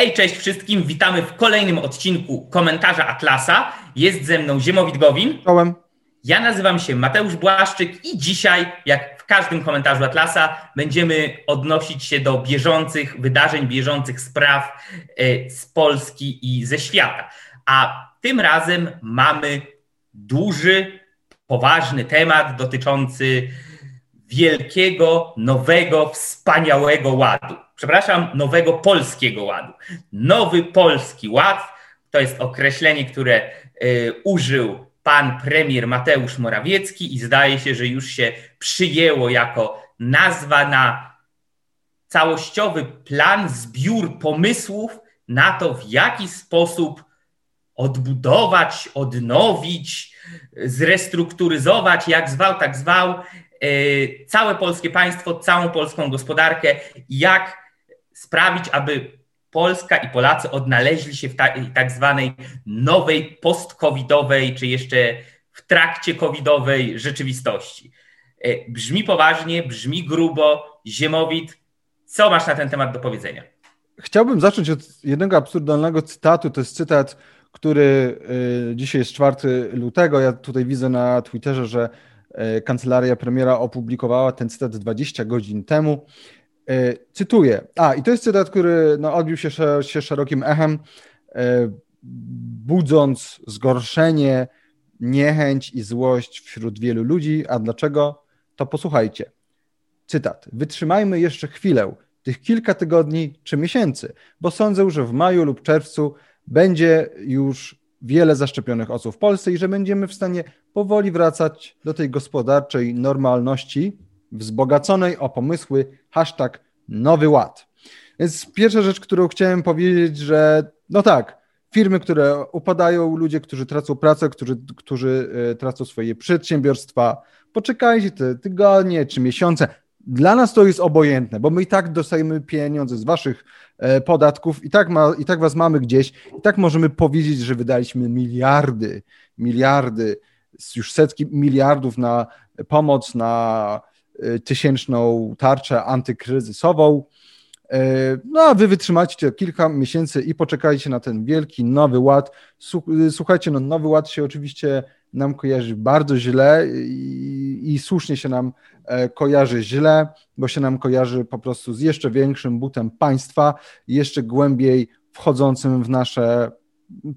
Hej, cześć wszystkim, witamy w kolejnym odcinku komentarza Atlasa. Jest ze mną Ziemowit Gowin. Czołem. Ja nazywam się Mateusz Błaszczyk i dzisiaj, jak w każdym komentarzu Atlasa, będziemy odnosić się do bieżących wydarzeń, bieżących spraw e, z Polski i ze świata. A tym razem mamy duży, poważny temat dotyczący wielkiego, nowego, wspaniałego ładu. Przepraszam, nowego polskiego ładu. Nowy polski ład to jest określenie, które y, użył pan premier Mateusz Morawiecki i zdaje się, że już się przyjęło jako nazwa na całościowy plan, zbiór pomysłów na to, w jaki sposób odbudować, odnowić, zrestrukturyzować, jak zwał, tak zwał, y, całe polskie państwo, całą polską gospodarkę, jak sprawić, aby Polska i Polacy odnaleźli się w ta, tak zwanej nowej post-covidowej, czy jeszcze w trakcie covidowej rzeczywistości. Y, brzmi poważnie, brzmi grubo. Ziemowit, co masz na ten temat do powiedzenia? Chciałbym zacząć od jednego absurdalnego cytatu. To jest cytat który y, dzisiaj jest 4 lutego. Ja tutaj widzę na Twitterze, że y, kancelaria premiera opublikowała ten cytat 20 godzin temu. Y, cytuję. A, i to jest cytat, który no, odbił się, się szerokim echem, budząc zgorszenie, niechęć i złość wśród wielu ludzi. A dlaczego? To posłuchajcie. Cytat. Wytrzymajmy jeszcze chwilę, tych kilka tygodni czy miesięcy, bo sądzę, że w maju lub czerwcu będzie już wiele zaszczepionych osób w Polsce i że będziemy w stanie powoli wracać do tej gospodarczej normalności, wzbogaconej o pomysły hashtag Nowy Ład. Więc pierwsza rzecz, którą chciałem powiedzieć, że no tak, firmy, które upadają, ludzie, którzy tracą pracę, którzy, którzy e, tracą swoje przedsiębiorstwa, poczekajcie te tygodnie czy miesiące. Dla nas to jest obojętne, bo my i tak dostajemy pieniądze z waszych e, podatków, i tak, ma, i tak was mamy gdzieś, i tak możemy powiedzieć, że wydaliśmy miliardy, miliardy, już setki miliardów na pomoc, na tysięczną tarczę antykryzysową. E, no a wy wytrzymacie kilka miesięcy i poczekajcie na ten wielki nowy ład. Słuchajcie, no nowy ład się oczywiście nam kojarzy bardzo źle i, i, słusznie się nam e, kojarzy źle, bo się nam kojarzy po prostu z jeszcze większym butem państwa, jeszcze głębiej wchodzącym w nasze,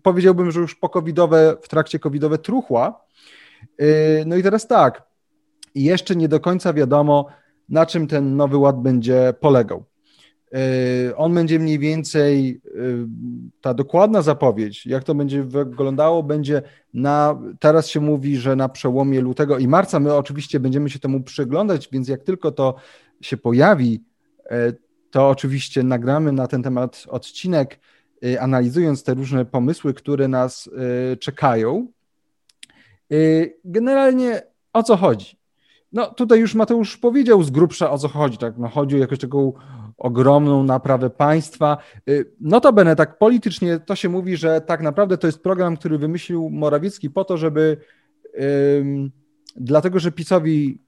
powiedziałbym, że już pokowidowe, w trakcie covidowe truchła. E, no i teraz tak, jeszcze nie do końca wiadomo, na czym ten nowy ład będzie polegał. E, on będzie mniej więcej, e, ta dokładna zapowiedź, jak to będzie wyglądało, będzie na, teraz się mówi, że na przełomie lutego i marca. My oczywiście będziemy się temu przyglądać, więc jak tylko to się pojawi, e, to oczywiście nagramy na ten temat odcinek, analizując te różne pomysły, które nas czekają. Generalnie o co chodzi? No tutaj już Mateusz powiedział z grubsza o co chodzi, tak? No, chodzi o jakąś taką ogromną naprawę państwa. Y, notabene tak politycznie to się mówi, że tak naprawdę to jest program, który wymyślił Morawiecki po to, żeby dlatego, że PiSowi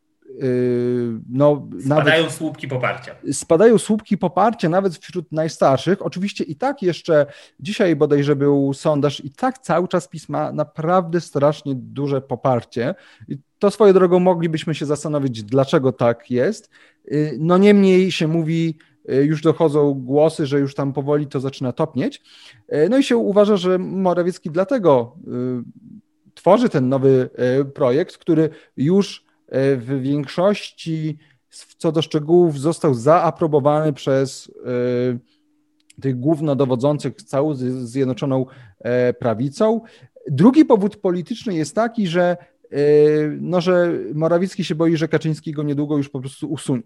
no, spadają nawet, słupki poparcia. Spadają słupki poparcia nawet wśród najstarszych. Oczywiście i tak jeszcze dzisiaj bodajże był sondaż i tak cały czas PiS ma naprawdę strasznie duże poparcie. I to swoją drogą moglibyśmy się zastanowić, dlaczego tak jest. Y, no niemniej się mówi, Y, już dochodzą głosy, że już tam powoli to zaczyna topnieć. Y, no i się uważa, że Morawiecki dlatego y, tworzy ten nowy projekt, który już w większości co do szczegółów został zaaprobowany przez tych głównodowodzących całą Zjednoczoną Prawicą. Drugi powód polityczny jest taki, że, no, że Morawiecki się boi, że Kaczyński go niedługo już po prostu usunie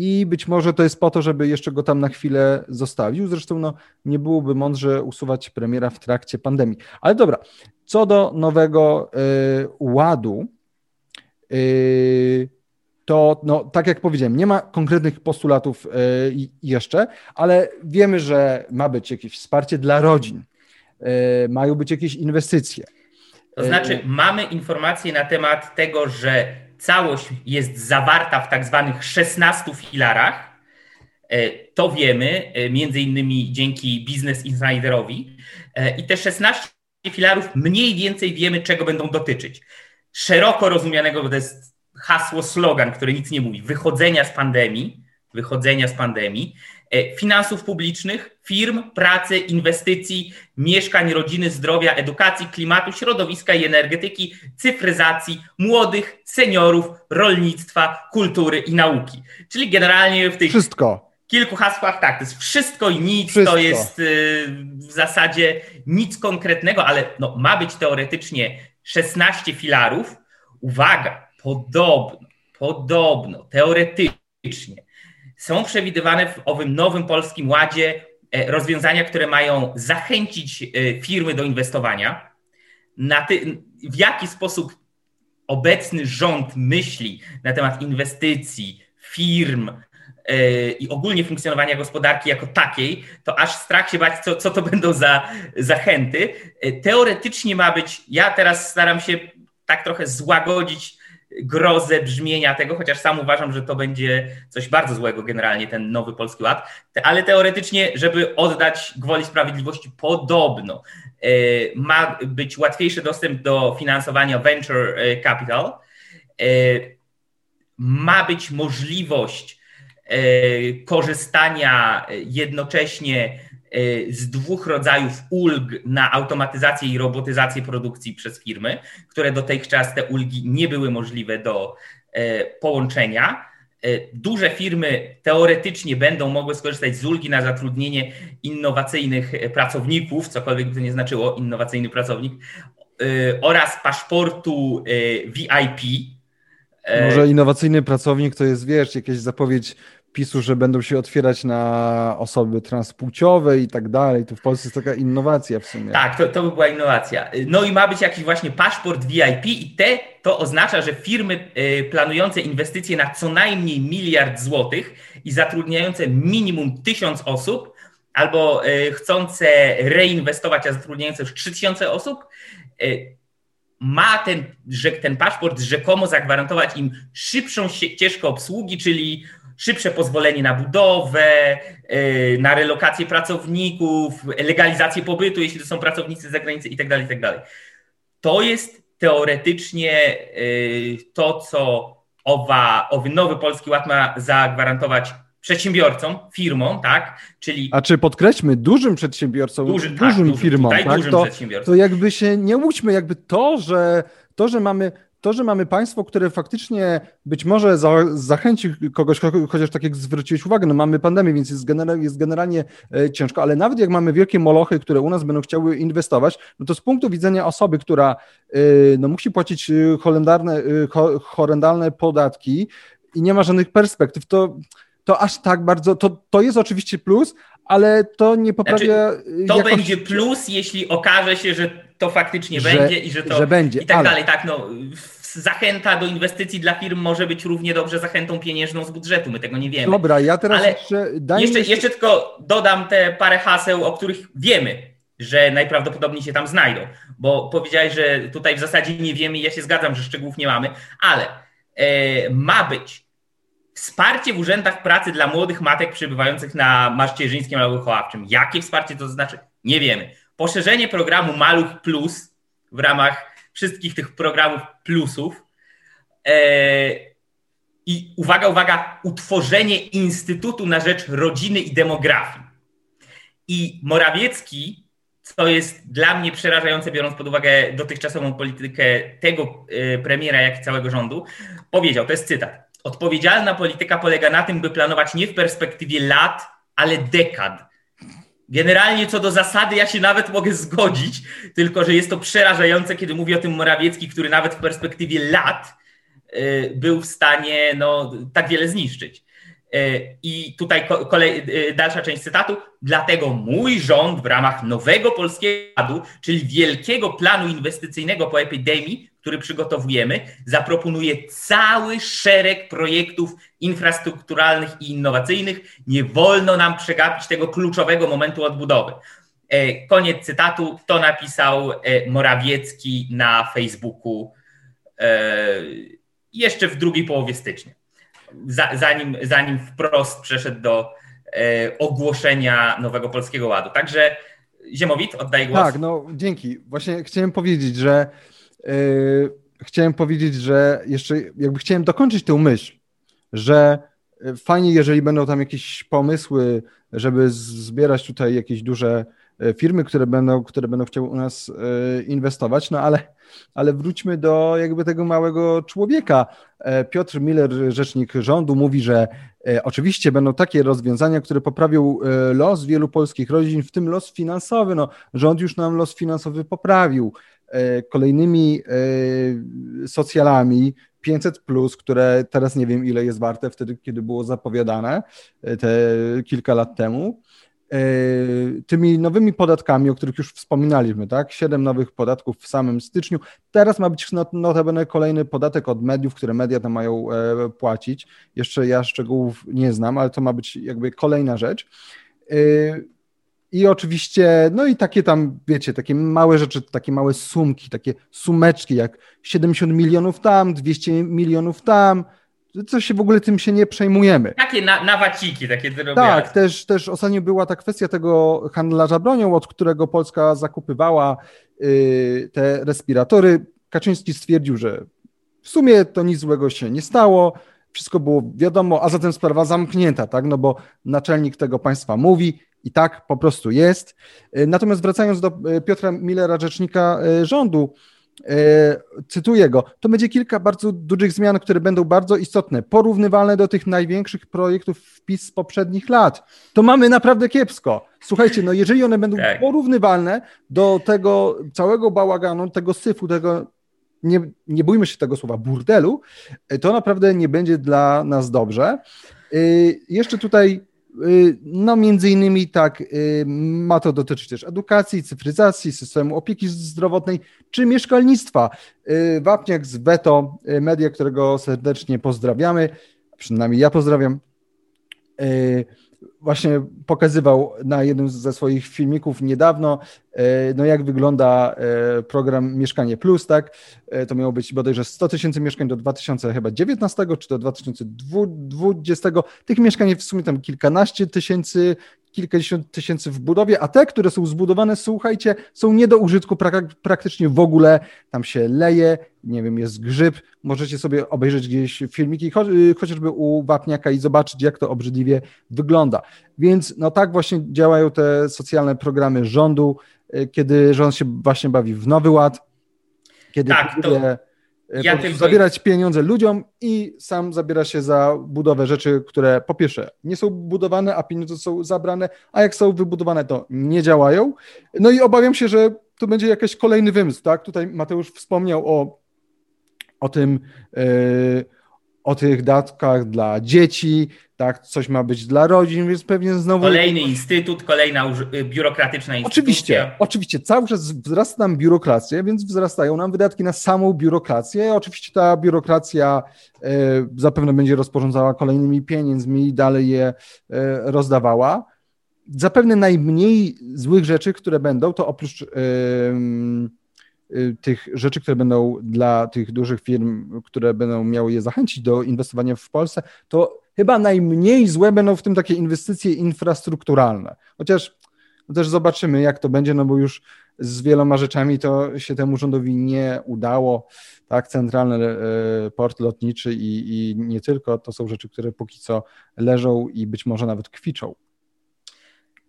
i być może to jest po to, żeby jeszcze go tam na chwilę zostawił. Zresztą no, nie byłoby mądrze usuwać premiera w trakcie pandemii. Ale dobra, co do nowego y, ładu, y, to no, tak jak powiedziałem, nie ma konkretnych postulatów y, jeszcze, ale wiemy, że ma być jakieś wsparcie dla rodzin, mają być jakieś inwestycje. To znaczy, mamy informacje na temat tego, że całość jest zawarta w tak zwanych 16 filarach. To wiemy, między innymi dzięki Business Insiderowi. I te 16 filarów mniej więcej wiemy, czego będą dotyczyć. Szeroko rozumianego, bo to jest hasło, slogan, który nic nie mówi, wychodzenia z pandemii, wychodzenia z pandemii, e, finansów publicznych, firm, pracy, inwestycji, mieszkań, rodziny, zdrowia, edukacji, klimatu, środowiska i energetyki, cyfryzacji, młodych, seniorów, rolnictwa, kultury i nauki. Czyli generalnie w tych Wszystko. kilku hasłach tak, to jest wszystko i nic, wszystko. to jest y, w zasadzie nic konkretnego, ale no, ma być teoretycznie 16 filarów. Uwaga, podobno, podobno, teoretycznie są przewidywane w owym nowym polskim ładzie e, rozwiązania, które mają zachęcić e, firmy do inwestowania. Ty, w jaki sposób obecny rząd myśli na temat inwestycji, firm yy, i ogólnie funkcjonowania gospodarki jako takiej, to aż strach się bać, co, co to będą za zachęty. Teoretycznie ma być, ja teraz staram się tak trochę złagodzić grozę brzmienia tego, chociaż sam uważam, że to będzie coś bardzo złego generalnie, ten nowy Polski Ład, ale teoretycznie, żeby oddać gwoli sprawiedliwości podobno, e, ma być łatwiejszy dostęp do finansowania venture e, capital, e, ma być możliwość korzystania jednocześnie z dwóch rodzajów ulg na automatyzację i robotyzację produkcji przez firmy, które dotychczas te ulgi nie były możliwe do y, połączenia. Y, duże firmy teoretycznie będą mogły skorzystać z ulgi na zatrudnienie innowacyjnych pracowników, cokolwiek by to nie znaczyło, innowacyjny pracownik, oraz paszportu VIP. Może innowacyjny pracownik to jest, wiesz, jakaś zapowiedź PiSu, że będą się otwierać na osoby transpłciowe i tak dalej. To w Polsce jest taka innowacja w sumie. Tak, to, to by była innowacja. No i ma być jakiś właśnie paszport VIP i te, to oznacza, że firmy y, planujące inwestycje na co najmniej miliard złotych i zatrudniające minimum tysiąc osób albo y, chcące reinwestować, a zatrudniające już 3000 osób, y, ma ten, że ten paszport rzekomo zagwarantować im szybszą ścieżkę obsługi, czyli szybsze pozwolenie na budowę, y, na relokację pracowników, legalizację pobytu, jeśli to są pracownicy z zagranicy itd. Tak itd. Tak to jest teoretycznie y, to, co owa, owy nowy Polski Ład ma zagwarantować przedsiębiorcom, firmom, tak? Czyli. A czy podkreślmy, dużym przedsiębiorcom, Duży, dużym tak, firmom, tak? Dużym to, to jakby się nie łudźmy, jakby to, że to, że mamy to, że mamy państwo, które faktycznie być może za, zachęci kogoś, chociaż tak jak zwróciłeś uwagę, no mamy pandemię, więc jest, genera, jest generalnie e, ciężko, ale nawet jak mamy wielkie molochy, które u nas będą chciały inwestować, no to z punktu widzenia osoby, która e, no, musi płacić e, horrendalne, horrendalne podatki i nie ma żadnych perspektyw, to to aż tak bardzo, to, to jest oczywiście plus, ale to nie poprawia. Znaczy, to będzie plus, jeśli okaże się, że to faktycznie że, będzie i że to. Że będzie, I tak ale... dalej. Tak, no, zachęta do inwestycji dla firm może być równie dobrze zachętą pieniężną z budżetu. My tego nie wiemy. Dobra, ja teraz ale jeszcze, jeszcze, jeszcze tylko dodam te parę haseł, o których wiemy, że najprawdopodobniej się tam znajdą. Bo powiedziałeś, że tutaj w zasadzie nie wiemy, ja się zgadzam, że szczegółów nie mamy, ale e, ma być Wsparcie w urzędach pracy dla młodych matek przebywających na Maszcierzyńskim albo Choławczym. Jakie wsparcie to znaczy? Nie wiemy. Poszerzenie programu Maluch Plus w ramach wszystkich tych programów plusów. Eee, I uwaga, uwaga, utworzenie Instytutu na Rzecz Rodziny i Demografii. I Morawiecki, co jest dla mnie przerażające, biorąc pod uwagę dotychczasową politykę tego e, premiera, jak i całego rządu, powiedział, to jest cytat, Odpowiedzialna polityka polega na tym, by planować nie w perspektywie lat, ale dekad. Generalnie co do zasady ja się nawet mogę zgodzić, tylko że jest to przerażające, kiedy mówi o tym Morawiecki, który nawet w perspektywie lat y, był w stanie no, tak wiele zniszczyć. Y, I tutaj kolej, y, dalsza część cytatu. Dlatego mój rząd w ramach nowego polskiego ładu, czyli wielkiego planu inwestycyjnego po epidemii, który przygotowujemy, zaproponuje cały szereg projektów infrastrukturalnych i innowacyjnych. Nie wolno nam przegapić tego kluczowego momentu odbudowy. E, koniec cytatu. To napisał e, Morawiecki na Facebooku e, jeszcze w drugiej połowie stycznia, zanim, zanim wprost przeszedł do ogłoszenia nowego Polskiego Ładu. Także Ziemowit, oddaję głos. Tak, no dzięki. Właśnie chciałem powiedzieć, że chciałem powiedzieć, że jeszcze jakby chciałem dokończyć tę myśl, że fajnie, jeżeli będą tam jakieś pomysły, żeby zbierać tutaj jakieś duże e, firmy, które będą, które będą chciały u nas inwestować, no ale, ale wróćmy do jakby tego małego człowieka. Piotr Miller, rzecznik rządu, mówi, że oczywiście będą takie rozwiązania, które poprawią los wielu polskich rodzin, w tym los finansowy. No, rząd już nam los finansowy poprawił. Kolejnymi socjalami 500, plus, które teraz nie wiem, ile jest warte, wtedy, kiedy było zapowiadane e, te kilka lat temu. E, tymi nowymi podatkami, o których już wspominaliśmy, tak? Siedem nowych podatków w samym styczniu. Teraz ma być notabene kolejny podatek od mediów, które media tam mają e, płacić. Jeszcze ja szczegółów nie znam, ale to ma być jakby kolejna rzecz. I oczywiście, no i takie tam, wiecie, takie małe rzeczy, takie małe sumki, takie sumeczki, jak 70 milionów tam, 200 milionów tam, co się w ogóle tym się nie przejmujemy. Takie na, nawaciki, takie drobiazgi. Tak, też, też ostatnio była ta kwestia tego handlarza bronią, od którego Polska zakupywała yy, te respiratory. Kaczyński stwierdził, że w sumie to nic złego się nie stało, wszystko było wiadomo, a zatem sprawa zamknięta, tak, no bo naczelnik tego państwa mówi, i tak po prostu jest. E, natomiast wracając do e, Piotra Millera, rzecznika e, rządu, cytuję go, to będzie kilka bardzo dużych zmian, które będą bardzo istotne, porównywalne do tych największych projektów wpis z poprzednich lat. To mamy naprawdę kiepsko. Słuchajcie, no jeżeli one będą tak. porównywalne do tego całego bałaganu, tego syfu, tego nie, nie bójmy się tego słowa burdelu, to naprawdę nie będzie dla nas dobrze. Jeszcze tutaj no, między innymi tak, y, ma to dotyczyć też edukacji, cyfryzacji, systemu opieki zdrowotnej czy mieszkalnictwa. Y, Wapniak z Veto, media, którego serdecznie pozdrawiamy, przynajmniej ja pozdrawiam, właśnie pokazywał na jednym ze swoich filmików niedawno, e, no jak wygląda e, program Mieszkanie Plus, tak? E, to miało być bodajże 100 tysięcy mieszkań do 2019 czy do 2020. Tych mieszkań w sumie tam kilkanaście tysięcy, kilkadziesiąt tysięcy w budowie, a te, które są zbudowane, słuchajcie, są nie do użytku praktycznie w ogóle. Tam się leje, nie wiem, jest grzyb. Możecie sobie obejrzeć gdzieś filmiki, y, chociażby u Wapniaka i zobaczyć, jak to obrzydliwie wygląda. Więc no tak właśnie działają te socjalne programy rządu, y, kiedy rząd się właśnie bawi w nowy ład, kiedy tak, próbuje E, ja tylko... zabierać pieniądze ludziom i sam zabiera się za budowę rzeczy, które po pierwsze nie są budowane, a pieniądze są zabrane, a jak są wybudowane, to nie działają. No i obawiam się, że tu będzie jakiś kolejny wymysł, tak? Tutaj Mateusz wspomniał o, o tym, yy, o tych datkach dla dzieci, tak, coś ma być dla rodzin, więc pewnie znowu... Kolejny instytut, kolejna y, biurokratyczna instytucja. Oczywiście, oczywiście, cały czas wzrasta nam biurokracja, więc wzrastają nam wydatki na samą biurokrację. Oczywiście ta biurokracja e, zapewne będzie rozporządzała kolejnymi pieniędzmi i dalej je e, rozdawała. Zapewne najmniej złych rzeczy, które będą, to oprócz Y, tych rzeczy, które będą dla tych dużych firm, które będą miały je zachęcić do inwestowania w Polsce, to chyba najmniej złe będą w tym takie inwestycje infrastrukturalne. Chociaż no też zobaczymy, jak to będzie, no bo już z wieloma rzeczami to się temu rządowi nie udało. Tak, centralny y, port lotniczy i, i nie tylko, to są rzeczy, które póki co leżą i być może nawet kwiczą.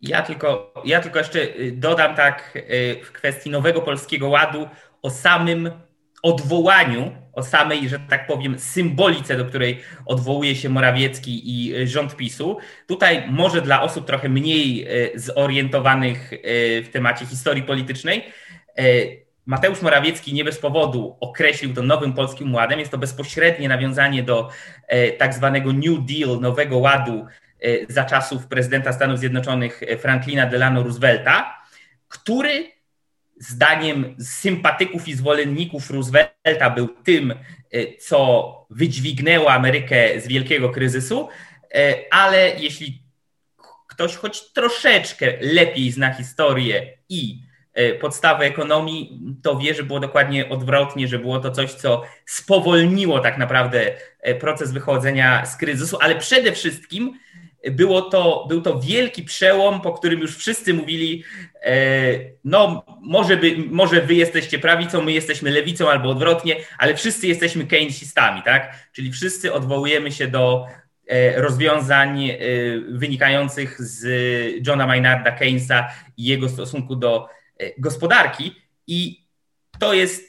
Ja tylko, ja tylko jeszcze y, dodam tak y, w kwestii nowego polskiego ładu o samym odwołaniu, o samej, że tak powiem, symbolice, do której odwołuje się Morawiecki i y, rząd PiSu. Tutaj może dla osób trochę mniej zorientowanych w temacie historii politycznej, Mateusz Morawiecki nie bez powodu określił to nowym polskim ładem. Jest to bezpośrednie nawiązanie do tak zwanego New Deal, nowego ładu za czasów prezydenta Stanów Zjednoczonych e, Franklina Delano Roosevelta, który zdaniem sympatyków i zwolenników Roosevelta był tym, e, co wydźwignęło Amerykę z wielkiego kryzysu, ale jeśli ktoś choć troszeczkę lepiej zna historię i podstawy ekonomii, to wie, że było dokładnie odwrotnie, że było to coś, co spowolniło tak naprawdę proces wychodzenia z kryzysu, ale przede wszystkim było to, był to wielki przełom, po którym już wszyscy mówili, e, no może, by, może wy jesteście prawicą, my jesteśmy lewicą albo odwrotnie, ale wszyscy jesteśmy keynesistami, tak? Czyli wszyscy odwołujemy się do e, rozwiązań e, wynikających z Johna Maynarda Keynesa i jego stosunku do gospodarki i to jest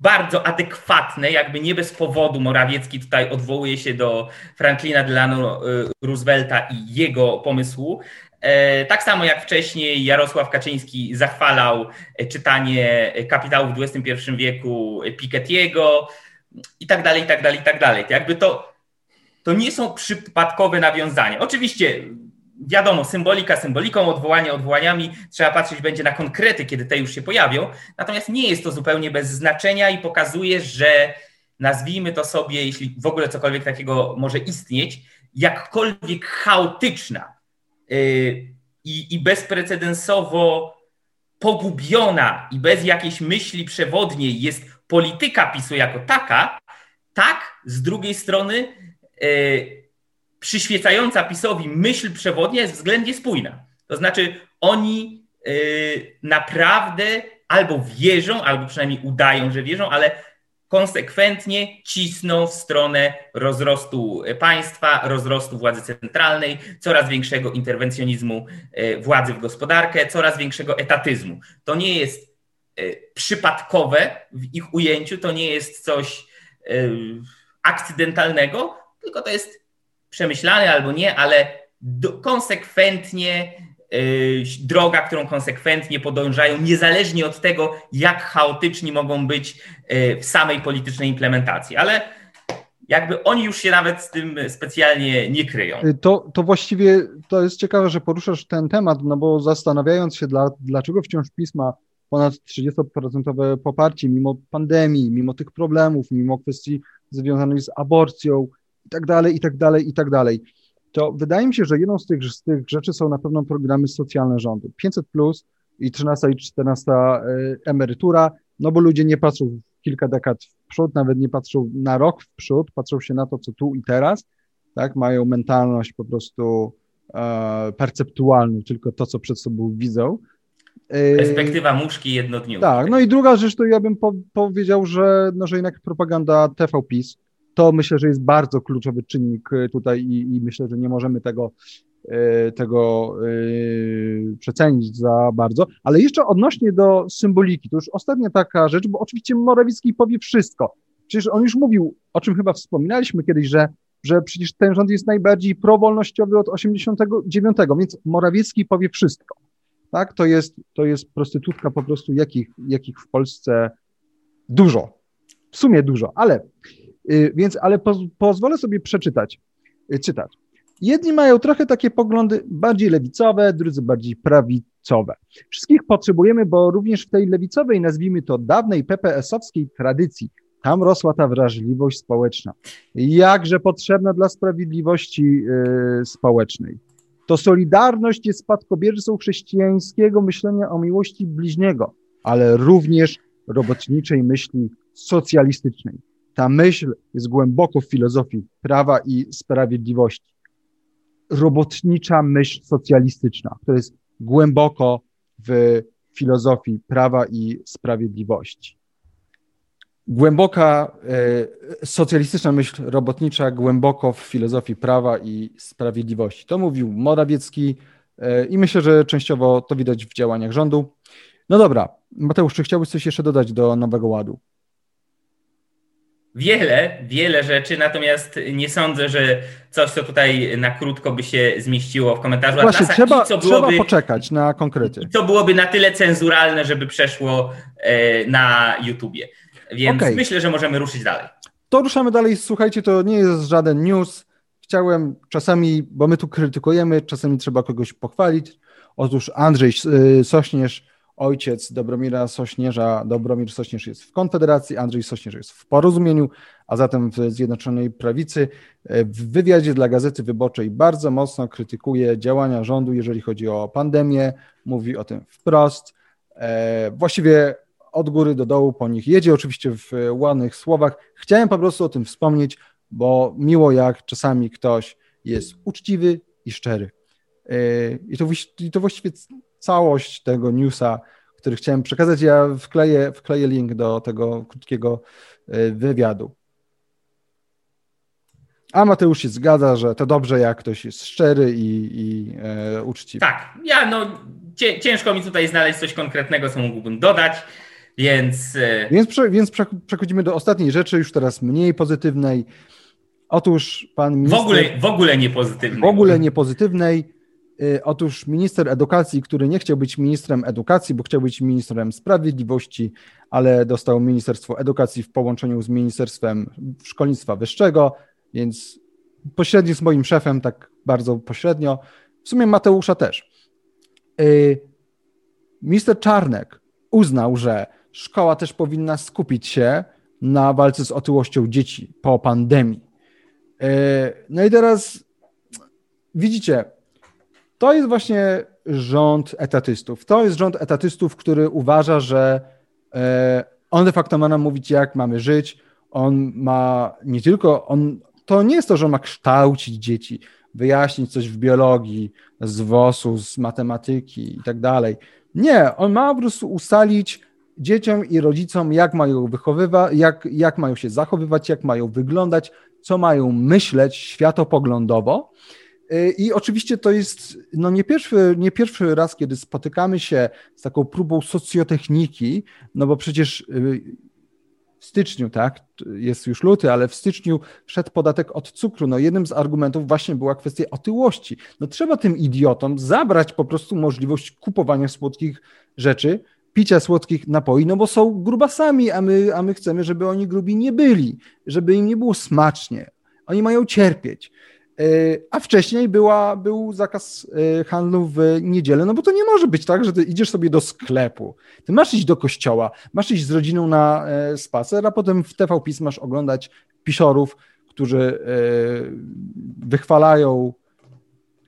bardzo adekwatne, jakby nie bez powodu Morawiecki tutaj odwołuje się do Franklina Delano y, Roosevelta i jego pomysłu. E, tak samo jak wcześniej Jarosław Kaczyński zachwalał e, czytanie kapitału w XXI wieku Piketty'ego i tak dalej, i tak dalej, i tak dalej. Jakby to, to nie są przypadkowe nawiązania. Oczywiście wiadomo, symbolika symboliką, odwołanie odwołaniami, trzeba patrzeć będzie na konkrety, kiedy te już się pojawią. Natomiast nie jest to zupełnie bez znaczenia i pokazuje, że nazwijmy to sobie, jeśli w ogóle cokolwiek takiego może istnieć, jakkolwiek chaotyczna yy, i bezprecedensowo pogubiona i bez jakiejś myśli przewodniej jest polityka PiSu jako taka, tak z drugiej strony yy, przyświecająca PiSowi myśl przewodnia jest względnie spójna. To znaczy oni y, naprawdę albo wierzą, albo przynajmniej udają, że wierzą, ale konsekwentnie cisną w stronę rozrostu państwa, rozrostu władzy centralnej, coraz większego interwencjonizmu y, władzy w gospodarkę, coraz większego etatyzmu. To nie jest y, przypadkowe w ich ujęciu, to nie jest coś akcydentalnego, tylko to jest przemyślany albo nie, ale do, konsekwentnie yy, droga, którą konsekwentnie podążają, niezależnie od tego, jak chaotyczni mogą być yy, w samej politycznej implementacji. Ale jakby oni już się nawet z tym specjalnie nie kryją. Y, to, to właściwie to jest ciekawe, że poruszasz ten temat, no bo zastanawiając się, dla, dlaczego wciąż pisma ponad 30% poparcie, mimo pandemii, mimo tych problemów, mimo kwestii związanych z aborcją, i tak dalej, i tak dalej, i tak dalej. To wydaje mi się, że jedną z tych, z tych rzeczy są na pewno programy socjalne rządu. 500 plus i 13 i 14 e, emerytura, no bo ludzie nie patrzą kilka dekad w przód, nawet nie patrzą na rok w przód, patrzą się na to, co tu i teraz, tak, mają mentalność po prostu e, perceptualną, tylko to, co przed sobą widzą. E, Perspektywa muszki jednodniowej. Tak, no i druga rzecz, to ja bym po, powiedział, że, no, że jednak propaganda TV PiS, to myślę, że jest bardzo kluczowy czynnik e, tutaj i, i myślę, że nie możemy tego, e, tego e, przecenić za bardzo. Ale jeszcze odnośnie do symboliki, to już ostatnia taka rzecz, bo oczywiście Morawiecki powie wszystko. Przecież on już mówił, o czym chyba wspominaliśmy kiedyś, że, że przecież ten rząd jest najbardziej prowolnościowy od 89, więc Morawiecki powie wszystko. Tak, to jest, to jest prostytutka po prostu, jakich, jakich w Polsce dużo, w sumie dużo, ale więc, ale poz, pozwolę sobie przeczytać y, cytat. Jedni mają trochę takie poglądy bardziej lewicowe, drudzy bardziej prawicowe. Wszystkich potrzebujemy, bo również w tej lewicowej, nazwijmy to dawnej PPS-owskiej tradycji, tam rosła ta wrażliwość społeczna. Jakże potrzebna dla sprawiedliwości yy, społecznej. To solidarność jest spadkobiercą chrześcijańskiego myślenia o miłości bliźniego, ale również robotniczej myśli socjalistycznej. Ta myśl jest głęboko w filozofii prawa i sprawiedliwości. Robotnicza myśl socjalistyczna, która jest głęboko w filozofii prawa i sprawiedliwości. Głęboka e, socjalistyczna myśl robotnicza, głęboko w filozofii prawa i sprawiedliwości. To mówił Morawiecki e, i myślę, że częściowo to widać w działaniach rządu. No dobra, Mateusz, czy chciałbyś coś jeszcze dodać do Nowego Ładu? Wiele, wiele rzeczy, natomiast nie sądzę, że coś, co tutaj na krótko by się zmieściło w komentarzu Właśnie, Atlasa trzeba, i co byłoby, trzeba poczekać na konkrety. I co byłoby na tyle cenzuralne, żeby przeszło e, na YouTubie. Więc okay. myślę, że możemy ruszyć dalej. To ruszamy dalej. Słuchajcie, to nie jest żaden news. Chciałem czasami, bo my tu krytykujemy, czasami trzeba kogoś pochwalić. Otóż Andrzej e, Sośnierz ojciec Dobromira Sośnierza, Dobromir Sośnierz jest w Konfederacji, Andrzej Sośnierz jest w Porozumieniu, a zatem w Zjednoczonej Prawicy. W wywiadzie dla Gazety Wyborczej bardzo mocno krytykuje działania rządu, jeżeli chodzi o pandemię, mówi o tym wprost. E, właściwie od góry do dołu po nich jedzie, oczywiście w ładnych słowach. Chciałem po prostu o tym wspomnieć, bo miło jak czasami ktoś jest uczciwy i szczery. I to, i to właściwie całość tego newsa, który chciałem przekazać. Ja wkleję, wkleję link do tego krótkiego wywiadu. A Mateusz się zgadza, że to dobrze, jak ktoś jest szczery i, i e, uczciwy. Tak, ja no ciężko mi tutaj znaleźć coś konkretnego, co mógłbym dodać, więc... E... Więc, prze, więc przechodzimy do ostatniej rzeczy, już teraz mniej pozytywnej. Otóż pan minister... W ogóle, w ogóle nie pozytywnej. W ogóle nie pozytywnej. E, otóż minister edukacji, który nie chciał być ministrem edukacji, bo chciał być ministrem sprawiedliwości, ale dostał Ministerstwo Edukacji w połączeniu z Ministerstwem Szkolnictwa Wyższego, więc pośrednio z moim szefem, tak bardzo pośrednio. W sumie Mateusza też. Y, Mister Czarnek uznał, że szkoła też powinna skupić się na walce z otyłością dzieci po pandemii. Y, no i teraz widzicie, to jest właśnie rząd etatystów. To jest rząd etatystów, który uważa, że y, on de facto ma nam mówić, jak mamy żyć. On ma nie tylko, on, to nie jest to, że on ma kształcić dzieci, wyjaśnić coś w biologii, z WOS-u, z matematyki i tak dalej. Nie, on ma po prostu ustalić dzieciom i rodzicom, jak mają wychowywać, jak, jak mają się zachowywać, jak mają wyglądać, co mają myśleć światopoglądowo. I oczywiście to jest no nie, pierwszy, nie pierwszy raz, kiedy spotykamy się z taką próbą socjotechniki, no bo przecież y, w styczniu, tak, jest już luty, ale w styczniu wszedł podatek od cukru. No jednym z argumentów właśnie była kwestia otyłości. No trzeba tym idiotom zabrać po prostu możliwość kupowania słodkich rzeczy, picia słodkich napoi, no bo są grubasami, a my, a my chcemy, żeby oni grubi nie byli, żeby im nie było smacznie. Oni mają cierpieć. E, a wcześniej była, był zakaz e, handlu w niedzielę, no bo to nie może być tak, że ty idziesz sobie do sklepu, ty masz iść do kościoła, masz iść z rodziną na e, spacer, a potem w TV PiS masz oglądać piszorów, którzy wychwalają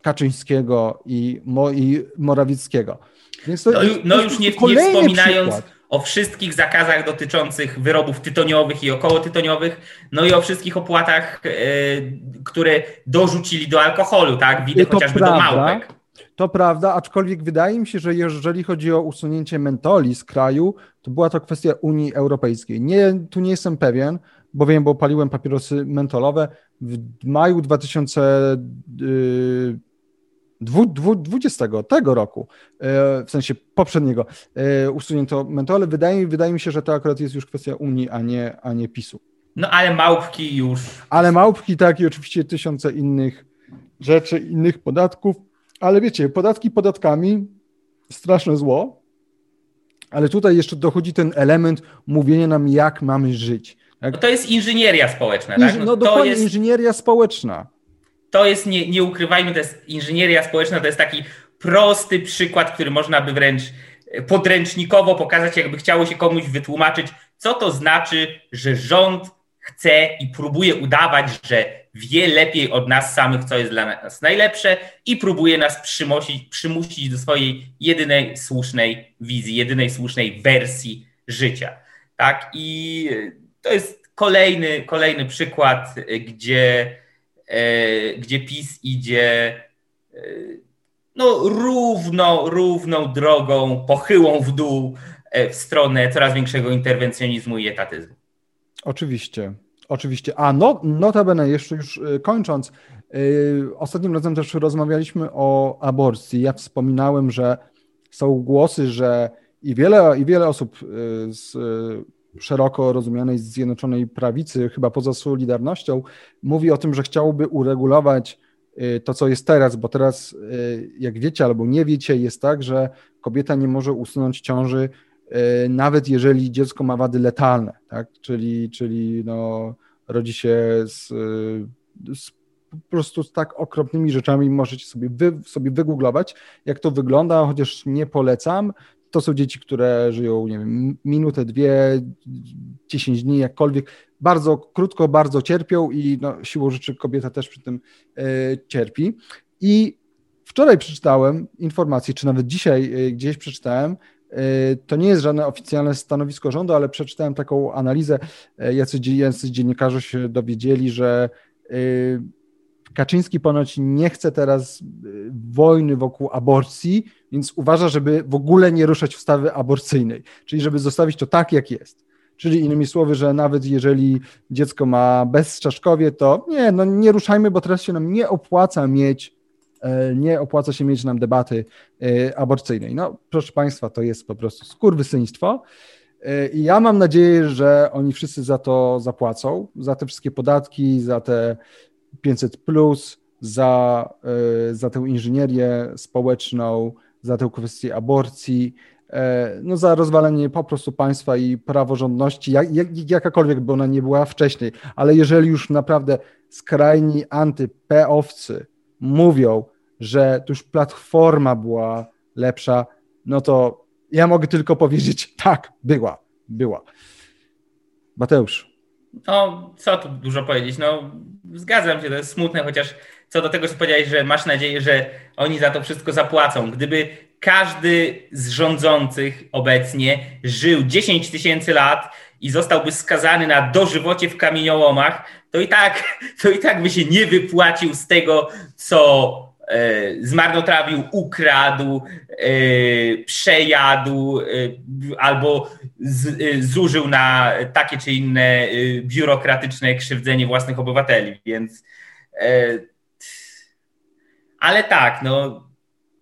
Kaczyńskiego i, Mo, i Morawieckiego. Więc to, no, no już nie, nie wspominając przykład o wszystkich zakazach dotyczących wyrobów tytoniowych i okołotytoniowych, no i o wszystkich opłatach, e, które dorzucili do alkoholu, tak? Widzę chociażby prawda, do małpek. To prawda, aczkolwiek wydaje mi się, że jeżeli chodzi o usunięcie mentoli z kraju, to była to kwestia Unii Europejskiej. Nie, tu nie jestem pewien, bo wiem, bo paliłem papierosy mentolowe. W maju 2000 20 tego roku, e, w sensie poprzedniego, e, usunięto mentole. Wydaje, wydaje mi się, że to akurat jest już kwestia Unii, a nie, a nie PiSu. No ale małpki już. Ale małpki, tak, i oczywiście tysiące innych rzeczy, innych podatków. Ale wiecie, podatki podatkami, straszne zło, ale tutaj jeszcze dochodzi ten element mówienia nam, jak mamy żyć. Tak? No to jest inżynieria społeczna, tak? No, no dokładnie, jest... inżynieria społeczna to jest, nie, nie ukrywajmy, to jest inżynieria społeczna, to jest taki prosty przykład, który można by wręcz e, podręcznikowo pokazać, jakby chciało się komuś wytłumaczyć, co to znaczy, że rząd chce i próbuje udawać, że wie lepiej od nas samych, co jest dla nas najlepsze i próbuje nas przymusić, przymusić do swojej jedynej słusznej wizji, jedynej słusznej wersji życia. Tak? I to jest kolejny, kolejny przykład, gdzie E, gdzie PiS idzie e, no, równo, równą drogą, pochyłą w dół e, w stronę coraz większego interwencjonizmu i etatyzmu. Oczywiście, oczywiście. A no, notabene, jeszcze już kończąc, ostatnim razem też rozmawialiśmy o aborcji. Ja wspominałem, że są głosy, że i wiele, i wiele osób z szeroko rozumianej Zjednoczonej Prawicy, chyba poza Solidarnością, mówi o tym, że chciałby uregulować y, to, co jest teraz, bo teraz, y, jak wiecie albo nie wiecie, jest tak, że kobieta nie może usunąć ciąży, y, nawet jeżeli dziecko ma wady letalne, tak? czyli, czyli no, rodzi się z, z po prostu z tak okropnymi rzeczami możecie sobie, wy, sobie wygooglować, jak to wygląda, chociaż nie polecam, to są dzieci, które żyją, nie wiem, minutę, dwie, dziesięć dni, jakkolwiek. Bardzo krótko, bardzo cierpią i no, siłą rzeczy kobieta też przy tym e, cierpi. I wczoraj przeczytałem informację, czy nawet dzisiaj e, gdzieś przeczytałem, e, to nie jest żadne oficjalne stanowisko rządu, ale przeczytałem taką analizę, jacy, jacy dziennikarze się dowiedzieli, że Kaczyński ponoć nie chce teraz wojny wokół aborcji, więc uważa, żeby w ogóle nie ruszać ustawy aborcyjnej, czyli żeby zostawić to tak, jak jest. Czyli innymi słowy, że nawet jeżeli dziecko ma bezczaszkowie, to nie, no nie ruszajmy, bo teraz się nam nie opłaca mieć, e, nie opłaca się mieć nam debaty e, aborcyjnej. No, proszę Państwa, to jest po prostu skurwysyństwo. E, I ja mam nadzieję, że oni wszyscy za to zapłacą, za te wszystkie podatki, za te 500 plus, za, za tę inżynierię społeczną, za tę kwestię aborcji, E, no, za rozwalenie po prostu państwa i praworządności, jak, jak, jakakolwiek by ona nie była wcześniej. Ale jeżeli już naprawdę skrajni anty-peowcy mówią, że to już platforma była lepsza, no to ja mogę tylko powiedzieć, tak, była, była. Mateusz. No, co tu dużo powiedzieć? No, zgadzam się, to jest smutne, chociaż co do tego, co powiedziałeś, że masz nadzieję, że oni za to wszystko zapłacą. Gdyby każdy z rządzących obecnie żył 10 tysięcy lat i zostałby skazany na dożywocie w kamieniołomach, to i tak, to i tak by się nie wypłacił z tego, co e, zmarnotrawił, ukradł, e, przejadł e, albo zużył na takie czy inne biurokratyczne krzywdzenie własnych obywateli. Więc ale tak, no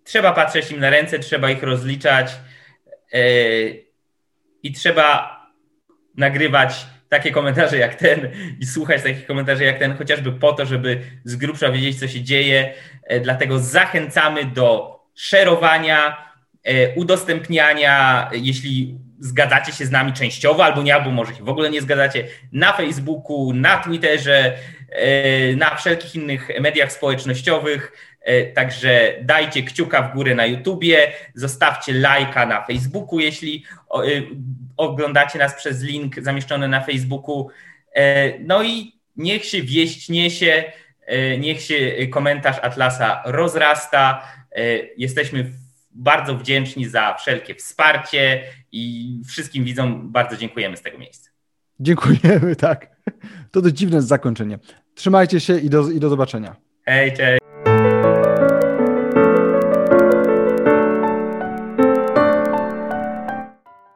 trzeba patrzeć im na ręce, trzeba ich rozliczać yy, i trzeba nagrywać takie komentarze jak ten i słuchać takich komentarzy jak ten, chociażby po to, żeby z grubsza wiedzieć, co się dzieje. Yy, dlatego zachęcamy do szerowania, yy, udostępniania, jeśli zgadzacie się z nami częściowo, albo nie, albo może się w ogóle nie zgadzacie, na Facebooku, na Twitterze, na wszelkich innych mediach społecznościowych. E, także dajcie kciuka w górę na YouTubie, zostawcie lajka na Facebooku, jeśli e, oglądacie nas przez link zamieszczony na Facebooku. E, no i niech się wieść niesie, niech się komentarz Atlasa rozrasta. Jesteśmy bardzo wdzięczni za wszelkie wsparcie i wszystkim widzom bardzo dziękujemy z tego miejsca. Dziękujemy, tak. To to dziwne zakończenie. Trzymajcie się i do, i do zobaczenia. Hej, cześć.